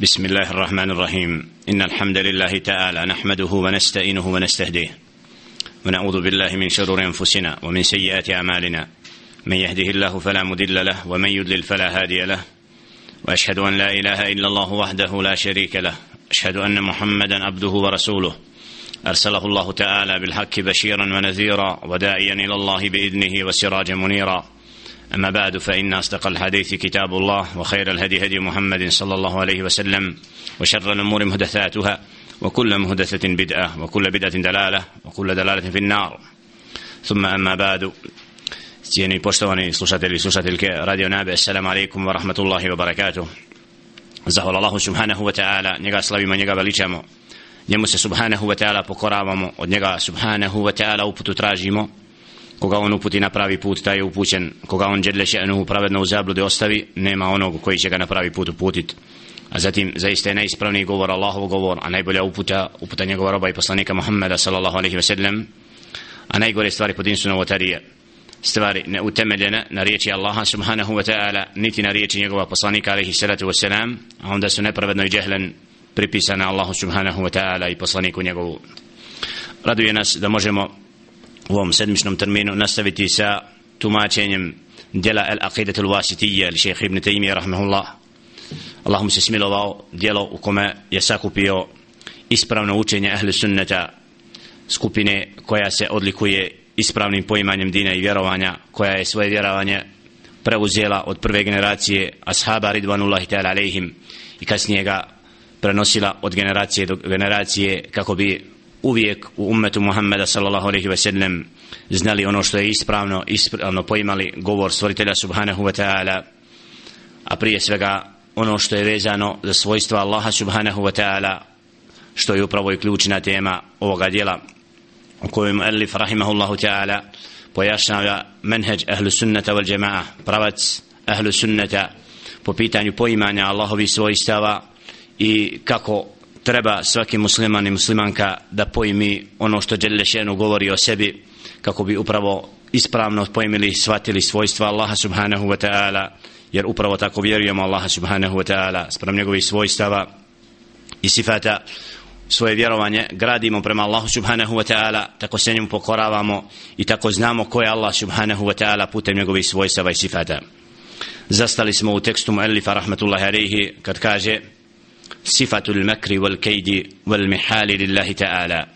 بسم الله الرحمن الرحيم. إن الحمد لله تعالى نحمده ونستعينه ونستهديه. ونعوذ بالله من شرور أنفسنا ومن سيئات أعمالنا. من يهده الله فلا مضل له ومن يضلل فلا هادي له. وأشهد أن لا إله إلا الله وحده لا شريك له. أشهد أن محمدا عبده ورسوله. أرسله الله تعالى بالحق بشيرا ونذيرا وداعيا إلى الله بإذنه وسراجا منيرا. أما بعد فإن أصدق الحديث كتاب الله وخير الهدي هدي محمد صلى الله عليه وسلم وشر الأمور محدثاتها وكل محدثة بدعة وكل بدعة دلالة وكل دلالة في النار ثم أما بعد cijeni poštovani slušatelji i slušateljke Radio Nabe, assalamu alaikum wa rahmatullahi wa barakatuh. Zahvala Allahu subhanahu wa ta'ala, njega slavimo, njega veličamo. Njemu se subhanahu wa ta'ala pokoravamo, od njega subhanahu wa ta'ala uputu tražimo. Koga on uputi na pravi put, taj je upućen. Koga on džedle še'nuhu pravedno u zablude ostavi, nema onog koji će ga na pravi put uputit. A zatim, zaista je najispravniji govor Allahov govor, a najbolja uputa, uputa njegova roba i poslanika Muhammeda sallallahu alaihi wa sallam, a najgore stvari pod insu novotarije stvari neutemeljene na riječi Allaha subhanahu wa ta'ala niti na riječi njegova poslanika alaihi salatu wa salam a onda su nepravedno i džehlen pripisane Allahu subhanahu wa ta'ala i poslaniku njegovu raduje nas da možemo u ovom sedmičnom terminu nastaviti sa tumačenjem djela al-aqidatul Wasitija ili šeha ibn Taymiye rahmehullah Allah mu se smilovao djelo u kome je sakupio ispravno učenje ahli sunneta skupine koja se odlikuje ispravnim poimanjem dina i vjerovanja koja je svoje vjerovanje preuzela od prve generacije ashaba ridvanullahi ta'ala alaihim i kasnije ga prenosila od generacije do generacije kako bi uvijek u ummetu Muhammeda sallallahu alejhi ve sellem znali ono što je ispravno ispravno poimali govor stvoritelja subhanahu wa ta'ala a prije svega ono što je vezano za svojstva Allaha subhanahu wa ta'ala što je upravo i ključna tema ovoga djela u kojem Elif rahimahullahu ta'ala pojašnjava menheđ ahlu sunnata wal jama'a pravac ahlu sunnata po pitanju poimanja Allahovi svojstava i kako treba svaki musliman i muslimanka da pojmi ono što Đelešenu govori o sebi kako bi upravo ispravno pojmili shvatili svojstva Allaha subhanahu wa ta'ala jer upravo tako vjerujemo Allaha subhanahu wa ta'ala. Sprem njegovih svojstava i sifata svoje vjerovanje gradimo prema Allahu subhanahu wa ta'ala tako se njemu pokoravamo i tako znamo ko je Allah subhanahu wa ta'ala putem njegovih svojstava i sifata. Zastali smo u tekstu muallifa rahmatullahi alaihi kad kaže صفة المكر wal والمحال wal تعالى ta'ala.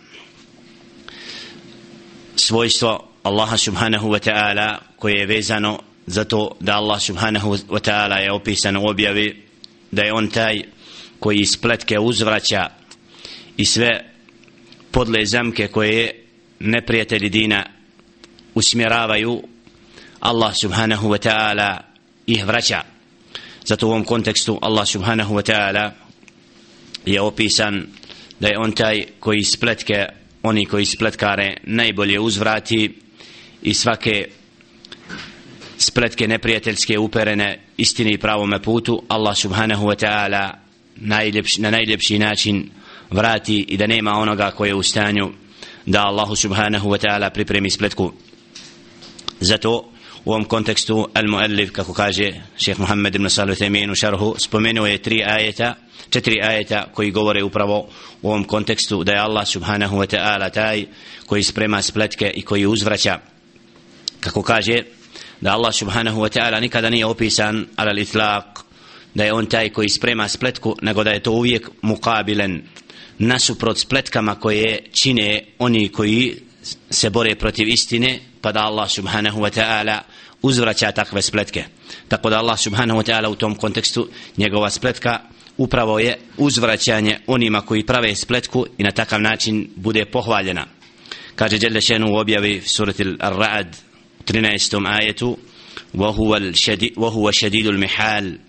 Svojstvo Allaha subhanahu wa ta'ala koje je vezano zato da Allah subhanahu wa ta'ala je opisan u objavi da je on taj koji iz pletke uzvraća i sve podle zamke koje neprijatelji dina usmjeravaju Allah subhanahu wa ta'ala ih vraća. Zato u ovom kontekstu Allah subhanahu wa ta'ala je opisan da je on taj koji spletke oni koji spletkare najbolje uzvrati i svake spletke neprijateljske uperene istini i pravome putu Allah subhanahu wa ta'ala na najljepši način vrati i da nema onoga koji je u stanju da Allahu subhanahu wa ta'ala pripremi spletku. Zato u ovom kontekstu al-muallif kako kaže šeheh Muhammed ibn Salih Temin u šarhu spomenuo je tri ajeta četiri ajeta koji govore upravo u ovom kontekstu da je Allah subhanahu wa ta'ala taj koji sprema spletke i koji uzvraća. Kako kaže da Allah subhanahu wa ta'ala nikada nije opisan ala l-itlaq da je on taj koji sprema spletku nego da je to uvijek mukabilen nasuprot spletkama koje čine oni koji se bore protiv istine pa da Allah subhanahu wa ta'ala uzvraća takve spletke tako da Allah subhanahu wa ta'ala u tom kontekstu njegova spletka upravo je uzvraćanje onima koji prave spletku i na takav način bude pohvaljena kaže Jelle Šenu u objavi surati Ar-Ra'ad 13. ajetu وهو شديد المحال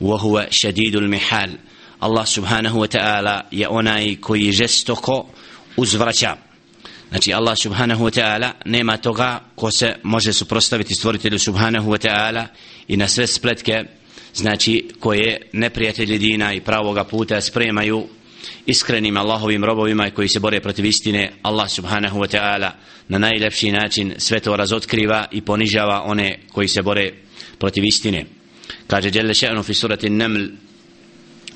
وهو شديد المحال Allah subhanahu wa ta'ala je onaj koji žestoko uzvraća. Znači Allah subhanahu wa ta'ala nema toga ko se može suprostaviti stvoritelju subhanahu wa ta'ala i na sve spletke znači koje neprijatelji dina i pravoga puta spremaju iskrenim Allahovim robovima koji se bore protiv istine Allah subhanahu wa ta'ala na najlepši način sve to razotkriva i ponižava one koji se bore protiv istine kaže Jelle še'nu fi surati Naml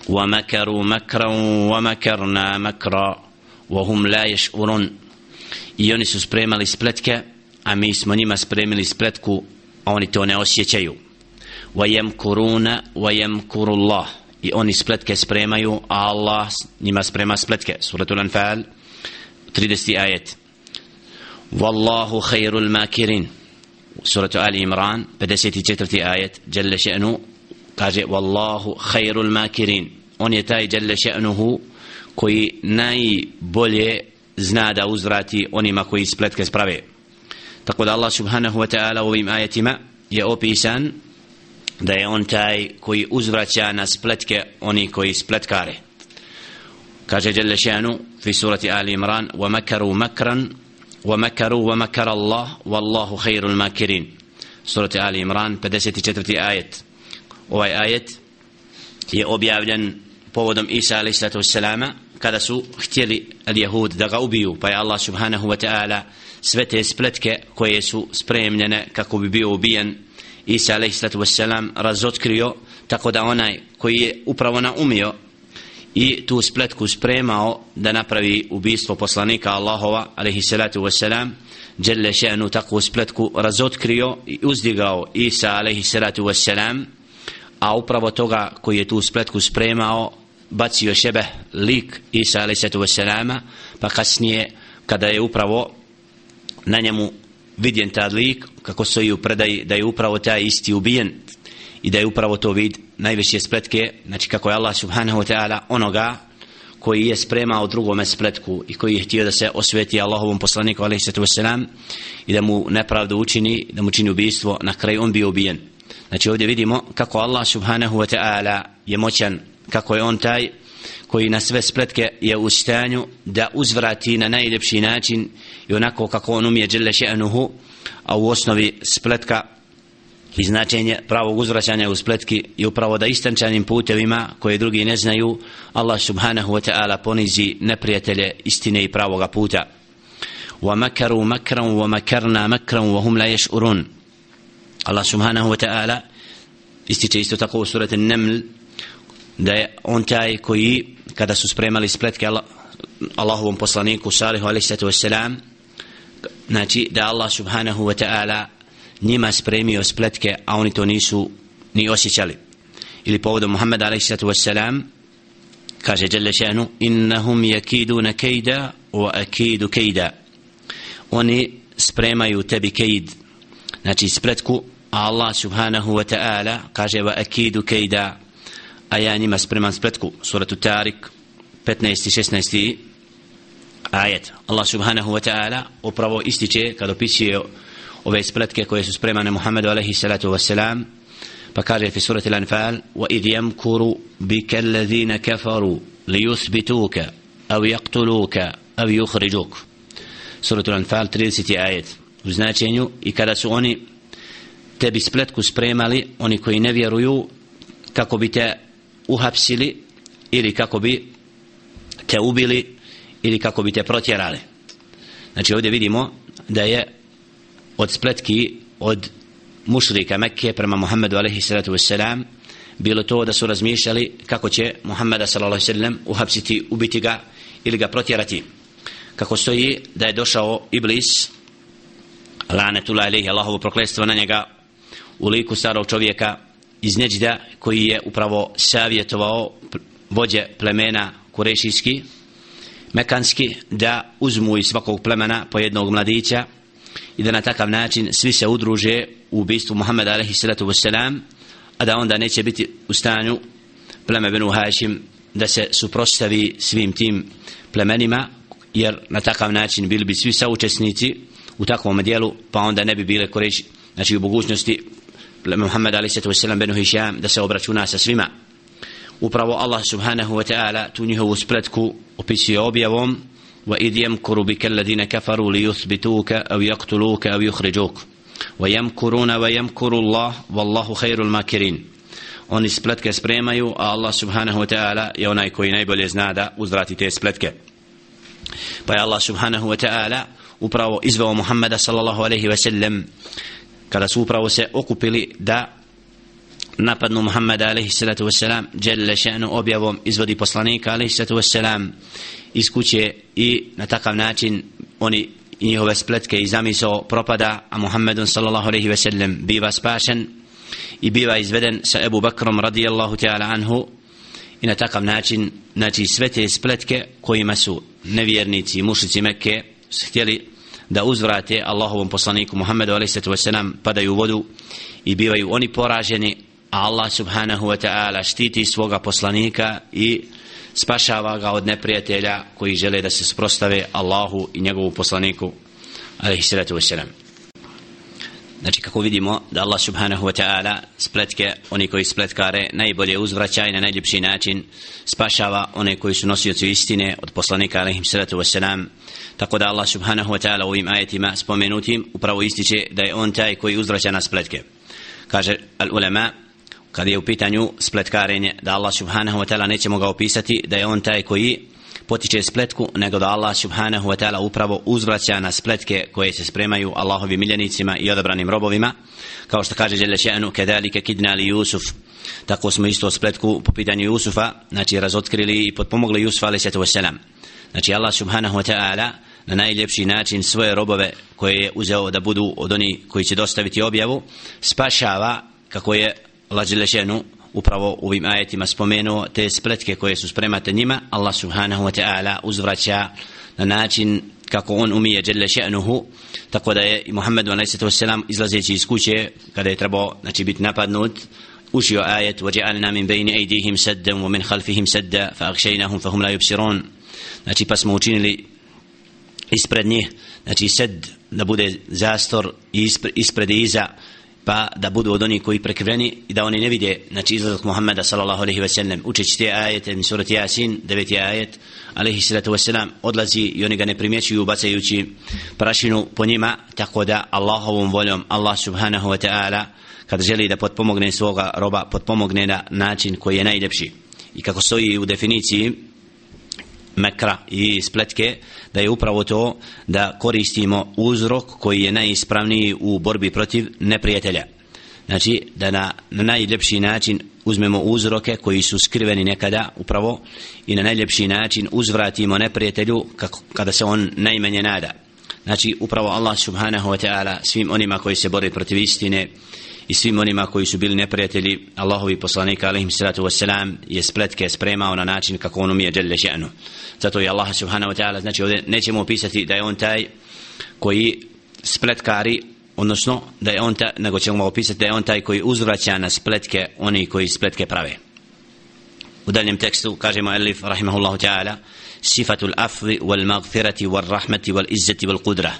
ومكروا مكرا ومكرنا مكرا وهم لا يشعرون i oni su spremali spletke a mi smo njima spremili spletku a oni to ne osjećaju وَيَمْكُرُونَ وَيَمْكُرُ اللَّهِ i oni spletke spremaju a Allah njima sprema spletke suratul Anfal 30. ajet Wallahu khairul makirin suratu Ali Imran 54. ajet Jalla še'nu kaže Wallahu khairul makirin on je taj Jalla še'nuhu koji najbolje zna da uzvrati onima koji spletke sprave tako da Allah subhanahu wa ta'ala u ovim ajetima je opisan da je on taj koji uzvraća na spletke oni koji spletkare kaže Jalla še'nu fi surati Ali Imran wa makaru makran ومكروا ومكر الله والله خير الماكرين سورة آل عمران 54. آية ovaj ajet je objavljen povodom Isa a.s. kada su htjeli al-Jahud da ga ubiju pa je Allah subhanahu wa ta'ala sve te spletke koje su spremljene kako bi bio ubijen Isa a.s. razotkrio tako da onaj koji je upravo naumio i tu spletku spremao da napravi ubistvo poslanika Allahova alaihissalatu wassalam Jelle še'nu takvu spletku razotkrio i uzdigao Isa alaihissalatu wassalam a upravo toga koji je tu spletku spremao bacio šebe lik Isa alaihissalatu wassalama pa kasnije kada je upravo na njemu vidjen ta lik kako stoji u predaji da je upravo taj isti ubijen i da je upravo to vid najveće spletke znači kako je Allah subhanahu wa ta'ala onoga koji je spremao drugome spletku i koji je htio da se osveti Allahovom poslaniku alaihissalatu wassalam i da mu nepravdu učini da mu čini ubijstvo na kraju on bio ubijen. Znači ovdje vidimo kako Allah subhanahu wa ta'ala je moćan kako je on taj koji na sve spletke je u stanju da uzvrati na najljepši način i onako kako on umije dželle še'nuhu a u osnovi spletka i značenje pravog uzvraćanja u spletki je upravo da istančanim putevima koje drugi ne znaju Allah subhanahu wa ta'ala ponizi neprijatelje istine i pravoga puta. Wa makaru makran wa makarna makran wa hum la yash'urun. Allah subhanahu wa ta'ala da je on taj koji kada su spremali spletke Allah, Allahovom poslaniku Salihu alaihi sallatu wassalam znači da Allah subhanahu wa ta'ala njima spremio spletke, a oni to nisu ni osjećali. Ili povodom Muhammed alaihissalatu wassalam, kaže Jalla še'nu, innahum yakiduna kejda, wa akidu kejda. Oni spremaju tebi kejd, znači spletku, a Allah subhanahu wa ta'ala kaže wa akidu kejda, a ja njima spreman spletku. Suratu Tarik, 15. 16. ajet. Allah subhanahu wa ta'ala upravo ističe kad opisuje ove spletke koje su spremane Muhammedu alaihi salatu wassalam pa kaže fi surati l'anfal wa idh yamkuru bika alladhina kafaru li yuthbituka aw yaqtuluka aw yukhrijuk suratu l'anfal 30. ajet u značenju i kada su oni tebi spletku spremali oni koji ne vjeruju kako bi te uhapsili ili kako bi te ubili ili kako bi te protjerali. Znači ovdje vidimo da je od spletki od mušrika Mekke prema Muhammedu alaihi salatu wassalam bilo to da su razmišljali kako će Muhammeda sallallahu alaihi sallam uhapsiti, ubiti ga ili ga protjerati. Kako stoji da je došao Iblis lanetullah alaihi Allahovo prokletstvo na njega u liku starog čovjeka iz Neđida koji je upravo savjetovao vođe plemena kurešijski mekanski da uzmu iz svakog plemena po jednog mladića i da na takav način svi se udruže u ubistvu Muhammeda alaihi salatu wassalam a da onda neće biti u stanju pleme Benu Hašim da se suprostavi svim tim plemenima jer na takav način bili bi svi saučesnici u takvom dijelu pa onda ne bi bile koreći znači u mogućnosti Muhammed alaihi salatu wassalam Benu Hišam da se obračuna sa svima upravo Allah subhanahu wa ta'ala tu njihovu spletku opisuje objavom وإذ يمكر بك الذين كفروا ليثبتوك أو يقتلوك أو يخرجوك ويمكرون ويمكر الله والله خير الماكرين oni spletke spremaju a Allah subhanahu wa ta'ala je onaj koji najbolje zna da uzvrati te spletke pa je Allah subhanahu wa ta'ala upravo izveo Muhammeda sallallahu alaihi wa sallam kada su upravo se okupili da napadnu Muhammeda alaihi salatu wasalam djelle še'nu objavom izvodi poslanika alaihi salatu wasalam iz kuće i na takav način oni i njihove spletke i zamisao propada a Muhammedun sallallahu alaihi wasallam biva spašen i biva izveden sa Ebu Bakrom radijallahu ta'ala anhu i na takav način znači sve te spletke kojima su nevjernici i mušici Mekke htjeli da uzvrate Allahovom poslaniku Muhammedu a.s. padaju u vodu i bivaju oni poraženi a Allah subhanahu wa ta'ala štiti svoga poslanika i spašava ga od neprijatelja koji žele da se sprostave Allahu i njegovu poslaniku a.s. Znači kako vidimo da Allah subhanahu wa ta'ala spletke, oni koji spletkare najbolje uzvraća i na najljepši način spašava one koji su nosioci istine od poslanika alaihim salatu wa tako da Allah subhanahu wa ta'ala u ovim ajetima spomenutim upravo ističe da je on taj koji uzvraća na spletke. Kaže al ulema kad je u pitanju spletkarenje da Allah subhanahu wa ta'ala nećemo ga opisati da je on taj koji potiče spletku nego da Allah subhanahu wa ta'ala upravo uzvraća na spletke koje se spremaju Allahovi miljenicima i odabranim robovima. Kao što kaže Jelle še'nu kedalike kidna li Jusuf. Tako smo isto spletku po pitanju Jusufa znači razotkrili i potpomogli Jusufa alaih sallatu wasalam znači Allah subhanahu wa ta'ala na najljepši način svoje robove koje je uzeo da budu od oni koji će dostaviti objavu spašava kako je Allah Jelle še'nu upravo u ovim ajetima spomenuo te spletke koje su spremate njima Allah subhanahu wa ta'ala uzvraća na način kako on umije djelle še'nuhu tako da je i Muhammedu a.s. izlazeći iz kuće kada je trebao znači, biti napadnut učio ajet وَجَعَلْنَا مِنْ بَيْنِ أَيْدِيهِمْ سَدًّا وَمِنْ خَلْفِهِمْ سَدًّا فَأَغْشَيْنَهُمْ فَهُمْ لَا يُبْصِرُونَ znači pa smo učinili ispred njih. Znači sed da bude zastor ispred i iza pa da budu od onih koji prekriveni i da oni ne vide znači izlazak Muhammeda sallallahu alejhi ve sellem. Učeći te ajete iz surati Yasin 9. ajet. Alejhi salatu ve selam odlazi i oni ga ne primjećuju bacajući prašinu po njima tako da Allahovom voljom Allah subhanahu wa ta'ala kad želi da potpomogne svoga roba potpomogne na način koji je najljepši. I kako stoji u definiciji mekra i spletke da je upravo to da koristimo uzrok koji je najispravniji u borbi protiv neprijatelja. Znači da na, na najljepši način uzmemo uzroke koji su skriveni nekada upravo i na najljepši način uzvratimo neprijatelju kako, kada se on najmanje nada. Znači upravo Allah subhanahu wa ta'ala svim onima koji se bore protiv istine i svim onima koji su bili neprijatelji Allahovi poslanika alaihim salatu wasalam je spletke spremao na način kako on umije djelje še'nu. Zato je Allah subhanahu wa ta'ala znači ovdje nećemo opisati da je on taj koji spletkari odnosno da je on taj nego ćemo opisati da je on taj koji uzvraća na spletke oni koji spletke prave. U daljem tekstu kažemo Elif rahimahullahu ta'ala sifatul afvi wal magfirati wal rahmeti wal izzeti wal kudra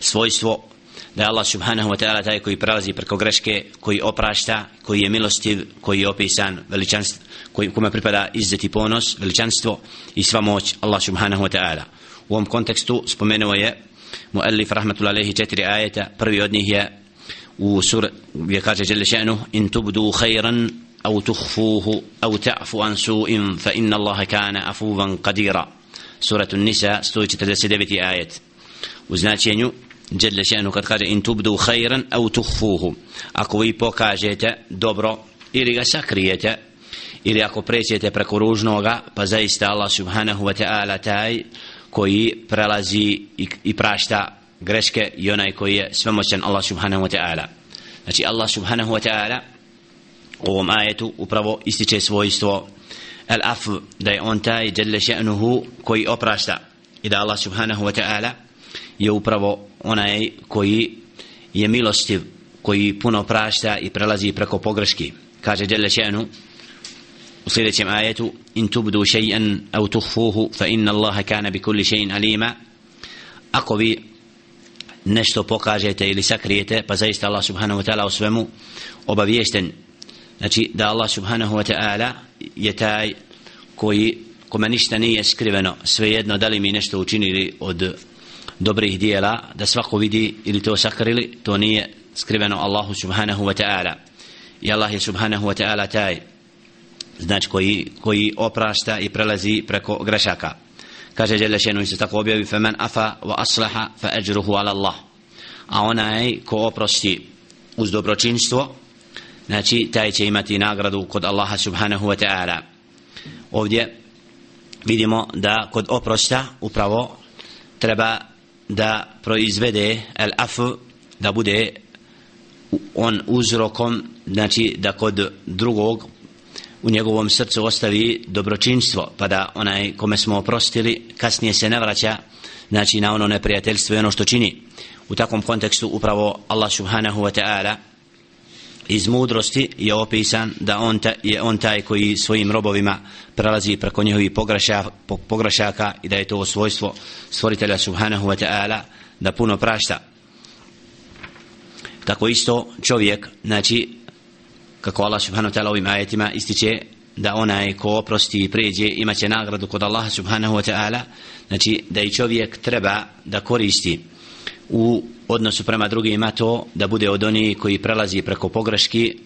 svojstvo da je Allah subhanahu wa ta'ala taj koji prelazi preko greške, koji oprašta, koji je milostiv, koji je opisan veličanstvo, koji, kome pripada izzeti ponos, veličanstvo i sva moć Allah subhanahu wa ta'ala. U ovom kontekstu spomenuo je muallif rahmatullahi alaihi četiri ajeta, prvi od njih je u sur, gdje kaže žele še'nu, in tubdu khayran au tuhfuhu au ta'fu an su'in fa inna Allaha kana afuvan qadira. Suratu Nisa 149. ajet. U značenju Jelle šanu kad kaže in tubdu khairan au tukhfuhu. Ako vi pokažete dobro ili ga sakrijete ili ako prećete preko ružnoga, pa zaista Allah subhanahu wa ta'ala taj koji prelazi i prašta greške i onaj koji je svemoćan Allah subhanahu wa ta'ala. Znači Allah subhanahu wa ta'ala u ovom ajetu upravo ističe svojstvo al af da je on taj jelle še'nuhu koji oprašta i da Allah subhanahu wa ta'ala je upravo onaj koji je milostiv koji puno prašta i prelazi preko pogreški. Kaže Đele Še'nu u sljedećem ajetu in tubdu še'an au tuhfuhu fa inna Allaha kana bi kulli še'in alima. Ako vi nešto pokažete ili sakrijete pa zaista Allah subhanahu wa ta'ala u svemu obavijesten znači da Allah subhanahu wa ta'ala je taj koji kome ništa nije skriveno svejedno da li mi nešto učinili od dobrih dijela da svako vidi ili to sakrili to nije skriveno Allahu subhanahu wa ta'ala. I Allah je subhanahu wa ta'ala taj znači koji, koji oprašta i prelazi preko grešaka. Kaže Jelle Šenu i se tako objavi fa man afa wa aslaha fa ajruhu ala Allah. A onaj ko oprosti uz dobročinstvo znači taj će imati nagradu kod Allaha subhanahu wa ta'ala. Ovdje vidimo da kod oprosta upravo treba da proizvede el afu da bude on uzrokom znači da kod drugog u njegovom srcu ostavi dobročinstvo pa da onaj kome smo oprostili kasnije se ne vraća znači na ono neprijateljstvo i ono što čini. U takvom kontekstu upravo Allah subhanahu wa ta'ala iz mudrosti je opisan da on ta, je on taj koji svojim robovima prelazi preko njihovih pogrešaka, pogrešaka i da je to svojstvo stvoritelja subhanahu wa ta'ala da puno prašta. Tako isto čovjek znači kako Allah subhanahu wa ta'ala ovim ajetima ističe da onaj ko oprosti i pređe imaće nagradu kod Allaha subhanahu wa ta'ala. Znači da i čovjek treba da koristi u odnosu prema drugima to da bude od onih koji prelazi preko pogreški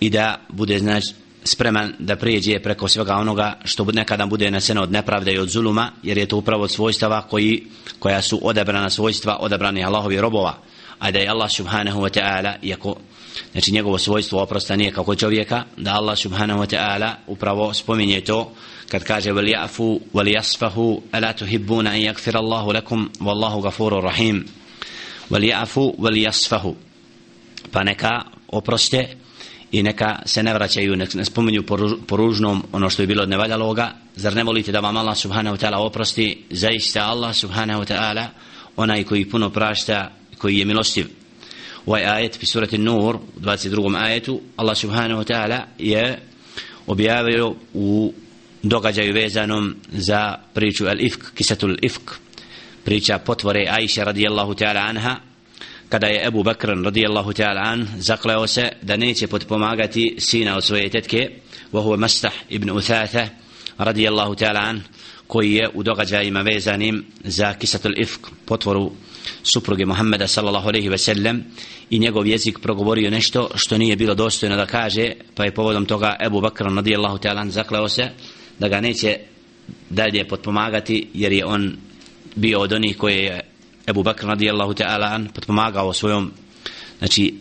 i da bude znači spreman da prijeđe preko svega onoga što nekada bude naseno od nepravde i od zuluma jer je to upravo od svojstava koji, koja su odabrana svojstva odabrani Allahovi robova. A da je Allah subhanahu wa ta'ala iako znači njegovo svojstvo oprosta nije kako čovjeka da Allah subhanahu wa ta'ala upravo spominje to kad kaže wal ya'fu wal yasfahu ala tuhibbuna an yaghfira Allahu lakum wallahu ghafurur rahim. Wal ya'fu wal yasfahu. Pa neka oproste i neka se ne vraćaju nek ne spominju po ružnom ono što je bilo od nevaljaloga. Zar ne volite da vam Allah subhanahu wa ta'ala oprosti? Zaista Allah subhanahu wa ta'ala onaj koji puno prašta koji je milostiv. Ovaj ajet pri surati Nur 22. ajetu Allah subhanahu wa ta'ala je objavio u događaju vezanom za priču al-ifk, kisatul ifk priča potvore Aisha radijallahu ta'ala anha kada je Ebu Bakr radijallahu ta'ala an zakleo se da neće potpomagati sina od svoje tetke وهو مستح ابن أثاثة رضي الله تعالى عنه koji je u događajima vezanim za kisatul ifk potvoru supruge Muhammeda sallallahu alaihi ve sellem i njegov jezik progovorio nešto što nije bilo dostojno da kaže pa je povodom toga Ebu Bakr radijallahu ta'ala zakleo se da ga neće dalje potpomagati jer je on bio od onih koje je Ebu Bakr radijallahu ta'ala potpomagao svojom znači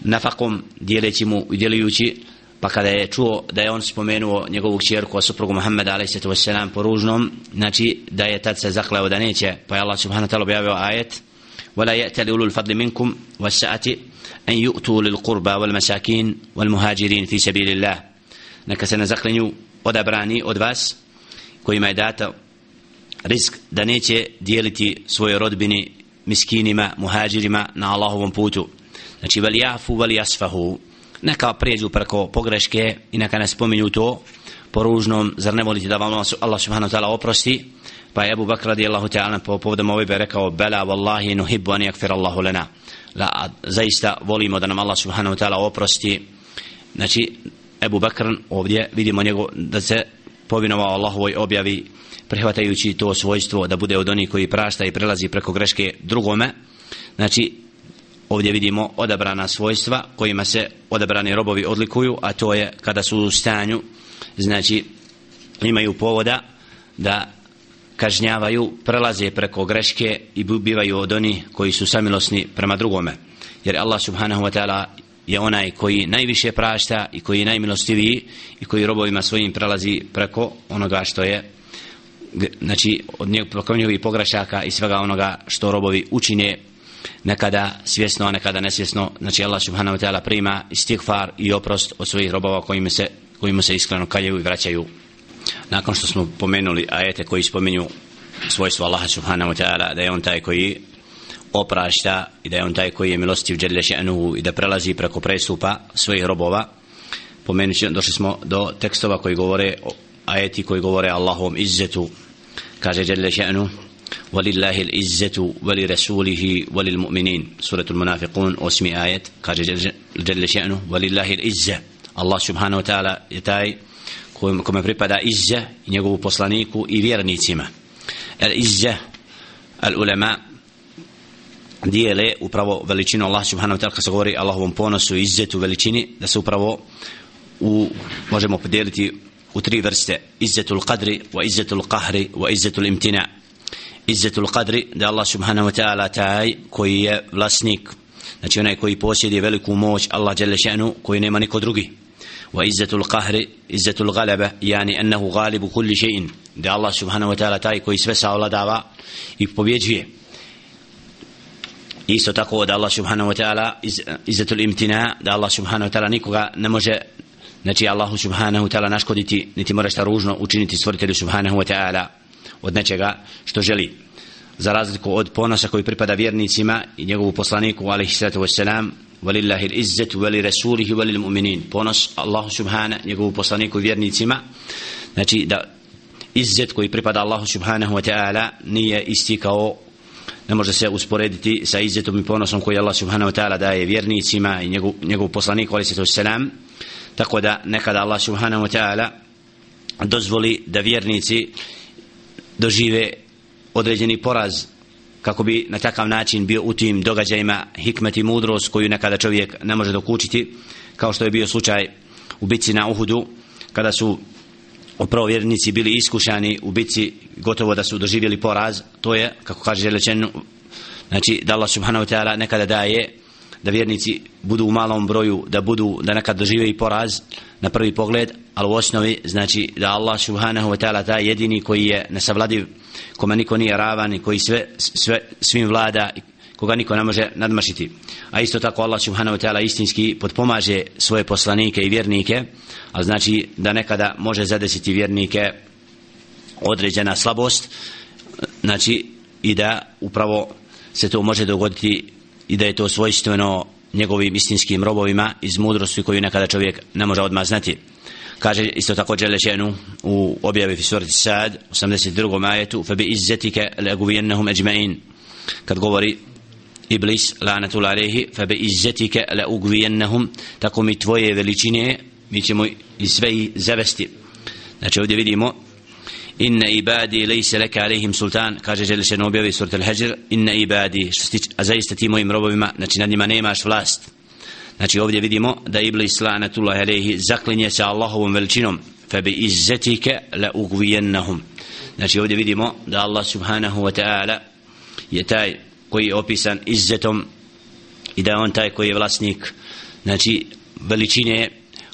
nafakom dijeleći mu i djelujući pa kada je čuo da je on spomenuo njegovu kćerku a suprugu Muhammeda alaihi sallatu wasalam po ružnom znači da je tad se zakleo da neće pa je Allah subhanahu wa ta'ala objavio ajet ولا يأتل أولو الفضل منكم والسعة أن يؤتوا للقربى والمساكين والمهاجرين في سبيل الله neka se ne zaklinju odabrani od vas kojima je data risk da neće dijeliti svoje rodbini miskinima, muhađirima na Allahovom putu. Znači vel jafu vel jasfahu. Neka pređu preko pogreške i neka ne spominju to po ružnom, zar ne volite da vam Allah subhanahu wa ta'ala oprosti? Pa je Abu Bakr radijallahu ta'ala po povodom ove bi rekao bela wallahi nuhibbu an yakfir Allahu lana. La zaista volimo da nam Allah subhanahu wa ta'ala oprosti. Znači Abu Bekr ovdje vidimo njegov da se povinovao Allahovoj objavi prihvatajući to svojstvo da bude od onih koji prašta i prelazi preko greške drugome znači ovdje vidimo odabrana svojstva kojima se odabrani robovi odlikuju a to je kada su u stanju znači imaju povoda da kažnjavaju, prelaze preko greške i bivaju od oni koji su samilosni prema drugome. Jer Allah subhanahu wa ta'ala je onaj koji najviše prašta i koji je najmilostiviji i koji robovima svojim prelazi preko onoga što je znači od njegovih pogrešaka i svega onoga što robovi učine nekada svjesno, a nekada nesvjesno. Znači Allah subhanahu wa ta'ala prima istighfar i oprost od svojih robova kojima se, kojima se iskreno kaljaju i vraćaju. Nakon što smo pomenuli ajete koji spominju svojstvo Allaha subhanahu wa ta'ala da je on taj koji oprašta i da je on taj koji je milostiv dželle še'nuhu i da prelazi preko prestupa svojih robova pomenući došli smo do tekstova koji govore ajeti koji govore Allahom izzetu kaže dželle še'nuhu ولله العزة ولرسوله وللمؤمنين سورة المنافقون اسمي آية قال جل شأنه ولله العزة الله سبحانه وتعالى يتاي kome pripada izza i njegovu poslaniku i vjernicima dijele upravo veličinu Allah subhanahu wa ta'ala kad se govori Allahovom ponosu i izzetu veličini da se upravo u, možemo podijeliti u tri vrste. Izzetul qadri wa izzetul qahri wa izzetul imtina. Izzetul qadri da Allah subhanahu wa ta'ala taj koji je vlasnik znači onaj koji posjeduje veliku moć Allah dželle šanu koji nema niko drugi. Wa izzetul qahri izzetul galaba yani ennehu galibu kulli še'in da Allah subhanahu wa ta'ala taj koji sve savladava i pobjeđuje isto tako da Allah subhanahu wa ta'ala iz, izzatul imtina da Allah subhanahu wa ta'ala nikoga ne može znači Allahu subhanahu wa ta'ala naškoditi niti mora šta ružno učiniti stvoritelju subhanahu wa ta'ala od nečega što želi. Za razliku od ponosa koji pripada vjernicima i njegovu poslaniku alaihi sallatu wassalam walillahi l-izzetu wali rasulihi wali l'mu'minin ponos Allahu subhana njegovu poslaniku i vjernicima znači da izzet koji pripada Allahu subhanahu wa ta'ala nije isti kao ne može se usporediti sa izzetom i ponosom koji Allah subhanahu wa ta'ala daje vjernicima i njegov, njegov poslanik alaihi sallatu selam tako da nekada Allah subhanahu wa ta'ala dozvoli da vjernici dožive određeni poraz kako bi na takav način bio u tim događajima hikmet i mudrost koju nekada čovjek ne može dokučiti kao što je bio slučaj u bitci na Uhudu kada su upravo vjernici bili iskušani u bitci gotovo da su doživjeli poraz to je kako kaže Želečen znači da Allah subhanahu wa ta'ala nekada daje da vjernici budu u malom broju da budu da nekad dožive i poraz na prvi pogled ali u osnovi znači da Allah subhanahu wa ta'ala taj jedini koji je nesavladiv kome niko nije ravan i koji sve, sve svim vlada koga niko ne može nadmašiti a isto tako Allah subhanahu wa ta'ala istinski podpomaže svoje poslanike i vjernike a znači da nekada može zadesiti vjernike određena slabost znači i da upravo se to može dogoditi i da je to svojstveno njegovim istinskim robovima iz mudrosti koju nekada čovjek ne može odmah znati kaže isto tako Đelešenu u objavi fi surati Sad 82. majetu fa bi izzetike laguvijennahum ajma'in kad govori Iblis lanatul alehi fa bi izzetike laguvijennahum tako mi tvoje veličine mi ćemo i sve i zavesti. Znači ovdje vidimo inna ibadi lejse leka alehim sultan. Kaže Đelešenu objavi surat Al-Hajr inna ibadi. Što stič, a zaista ti mojim robovima znači nad njima nemaš vlast. Znači ovdje vidimo da Iblis lanatul alehi, zaklinje se Allahovom veličinom. Fa bi izzetike la ugvijennahum. Znači ovdje vidimo da Allah subhanahu wa ta'ala je taj koji je opisan izzetom i da on taj koji je vlasnik. Znači veličine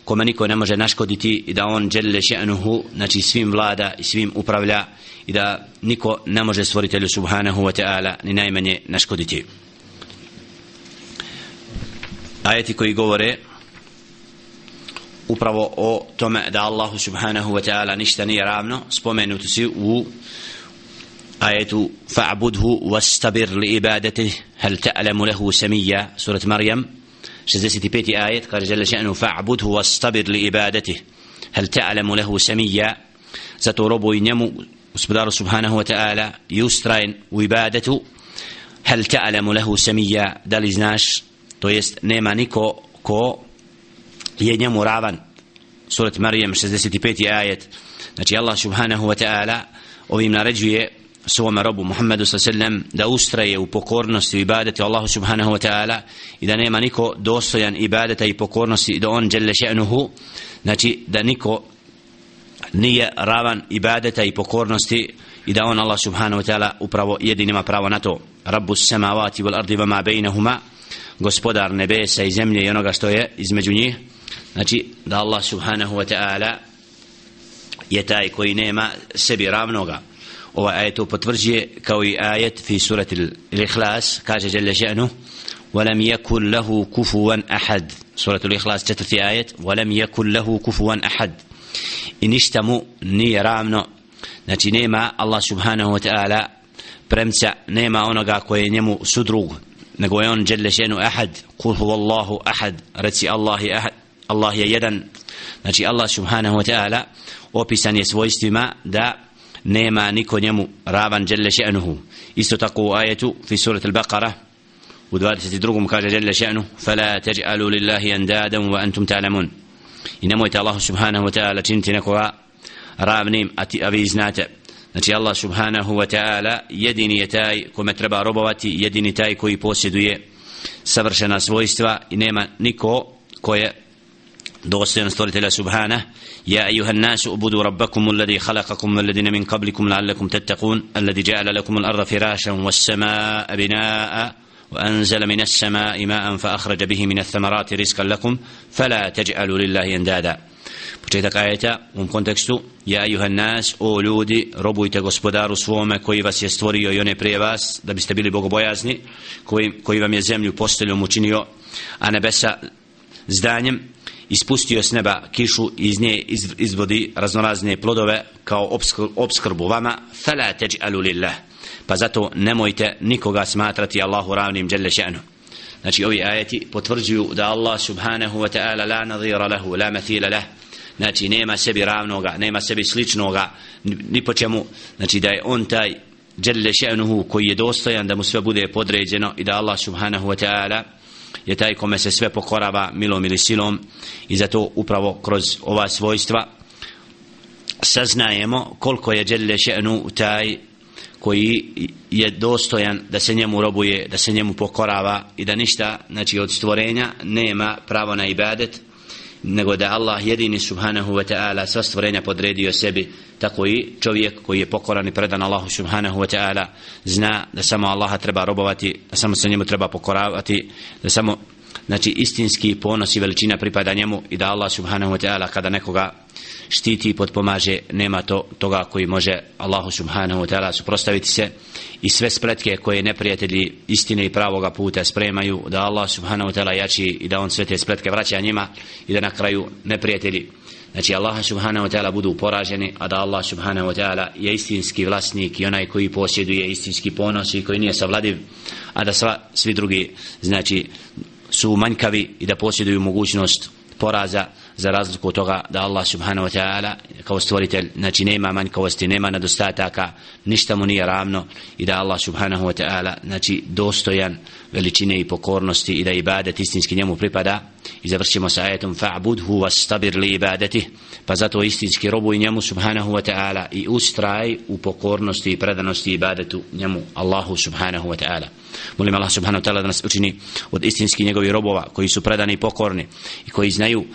kome niko ne može naškoditi i da on dželle še'nuhu znači svim vlada i svim upravlja i da niko ne može stvoritelju subhanahu wa ta'ala ni najmanje naškoditi. Ajeti koji govore upravo o tome da Allahu subhanahu wa ta'ala ništa nije ravno spomenuti si u آية فاعبده واستبر لإبادته هل hal له lahu سورة مريم 65. آية قال جل شأنه فاعبده واستبر لإبادته هل تعلم له lahu samiyya zato robu i njemu gospodaru subhanahu wa ta'ala i ustrajen u ibadatu hal ta'lamu lahu da li znaš to jest nema niko ko je njemu ravan surat Marijem 65. ajet znači Allah subhanahu wa ta'ala ovim naređuje svome robu Muhammedu sallam da ustraje u pokornosti i ibadeti Allahu subhanahu wa ta'ala i da nema niko dostojan ibadeta i pokornosti da on djelle še'nuhu znači da niko nije ravan ibadeta i pokornosti i da on Allah subhanahu wa ta'ala upravo jedini ima pravo na to. Rabbu samavati wal ardi vama bejnehuma gospodar nebesa i zemlje i onoga što je između njih. Znači da Allah subhanahu wa ta'ala je taj koji nema sebi ravnoga ovaj ajet to potvrđuje kao i ajet fi surati l-Ikhlas kaže Jalla še'nu ولم يكن له كفوا أحد سورة الإخلاص تترتي آية ولم يكن له كفوا أحد إن اشتموا ني رامنو znači nema Allah subhanahu wa ta'ala premca nema onoga koje je njemu sudrug nego je on dželle šenu ahad kul hu Allahu ahad reci Allah je ahad Allah je jedan znači Allah subhanahu wa ta'ala opisan je svojstvima da nema niko njemu ravan dželle šenuhu isto tako u ajetu fi surat al-Baqara u 22. kaže dželle šenu fala taj'alu lillahi andadan wa antum ta'lamun i nemojte Allah subhanahu wa ta'ala činiti nekoga ravnim a, ti, a vi znate Znači Allah subhanahu wa ta'ala jedini je taj kome treba robovati, jedini taj koji posjeduje savršena svojstva i nema niko koje je dostojan stvoritelja subhana ja ayuhan nasu ubudu rabbakum alladhi khalaqakum walladhina min qablikum la'allakum tattaqun alladhi ja'ala lakum al-ardha firashan was-samaa'a binaa'a وأنزل من السماء ماء فأخرج به من الثمرات رزقا لكم فلا تجعلوا لله اندادا početak ajeta u ovom kontekstu ja ayuha nas o ljudi robujte gospodaru svome koji vas je stvorio i one prije vas da biste bili bogobojazni koji, koji vam je zemlju posteljom učinio a nebesa zdanjem ispustio s neba kišu iz nje izvodi raznorazne plodove kao obskrbu. Vama fala taj'alu lillah. Pa zato nemojte nikoga smatrati Allahu ravnim dželle še'nu. Znači ovi ajeti potvrđuju da Allah subhanahu wa ta'ala la nadira lahu la mathila lahu znači nema sebi ravnoga, nema sebi sličnoga, ni po čemu, znači da je on taj dželle še'nuhu koji je dostojan da mu sve bude podređeno i da Allah subhanahu wa ta'ala je taj kome se sve pokorava milom ili silom i zato upravo kroz ova svojstva saznajemo koliko je Đelle še'nu taj koji je dostojan da se njemu robuje, da se njemu pokorava i da ništa, znači od stvorenja nema pravo na ibadet nego da Allah jedini subhanahu wa ta'ala sva stvorenja podredio sebi tako i čovjek koji je pokoran i predan Allahu subhanahu wa ta'ala zna da samo Allaha treba robovati da samo se njemu treba pokoravati da samo znači istinski ponos i veličina pripada njemu i da Allah subhanahu wa ta'ala kada nekoga štiti i potpomaže nema to toga koji može Allahu subhanahu wa ta'ala suprostaviti se. I sve spletke koje neprijatelji istine i pravoga puta spremaju da Allah subhanahu wa ta'ala jači i da on sve te spletke vraća njima i da na kraju neprijatelji znači Allah subhanahu wa ta'ala budu poraženi a da Allah subhanahu wa ta'ala je istinski vlasnik i onaj koji posjeduje istinski ponos i koji nije savladiv a da sva, svi drugi znači su manjkavi i da posjeduju mogućnost poraza za razliku od toga da Allah subhanahu wa ta'ala kao stvoritelj znači nema manjkavosti, nema nedostataka ništa mu nije ravno i da Allah subhanahu wa ta'ala znači dostojan veličine i pokornosti i da ibadet istinski njemu pripada. I završimo sa ajetom fa'budhu wastabir li ibadeti pa zato istinski robuj njemu subhanahu wa ta'ala i ustraj u pokornosti i predanosti ibadetu njemu Allahu subhanahu wa ta'ala. Molim Allah subhanahu wa ta'ala da nas učini od istinski njegovi robova koji su predani i pokorni i koji znaju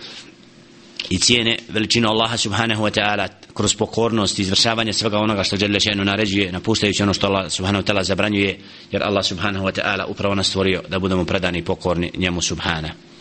i cijene veličinu Allaha subhanahu wa ta'ala kroz pokornost i izvršavanje svega onoga što žele še'nu naređuje napuštajući ono što Allah subhanahu wa ta'ala zabranjuje jer Allah subhanahu wa ta'ala upravo nas stvorio da budemo predani i pokorni njemu subhanahu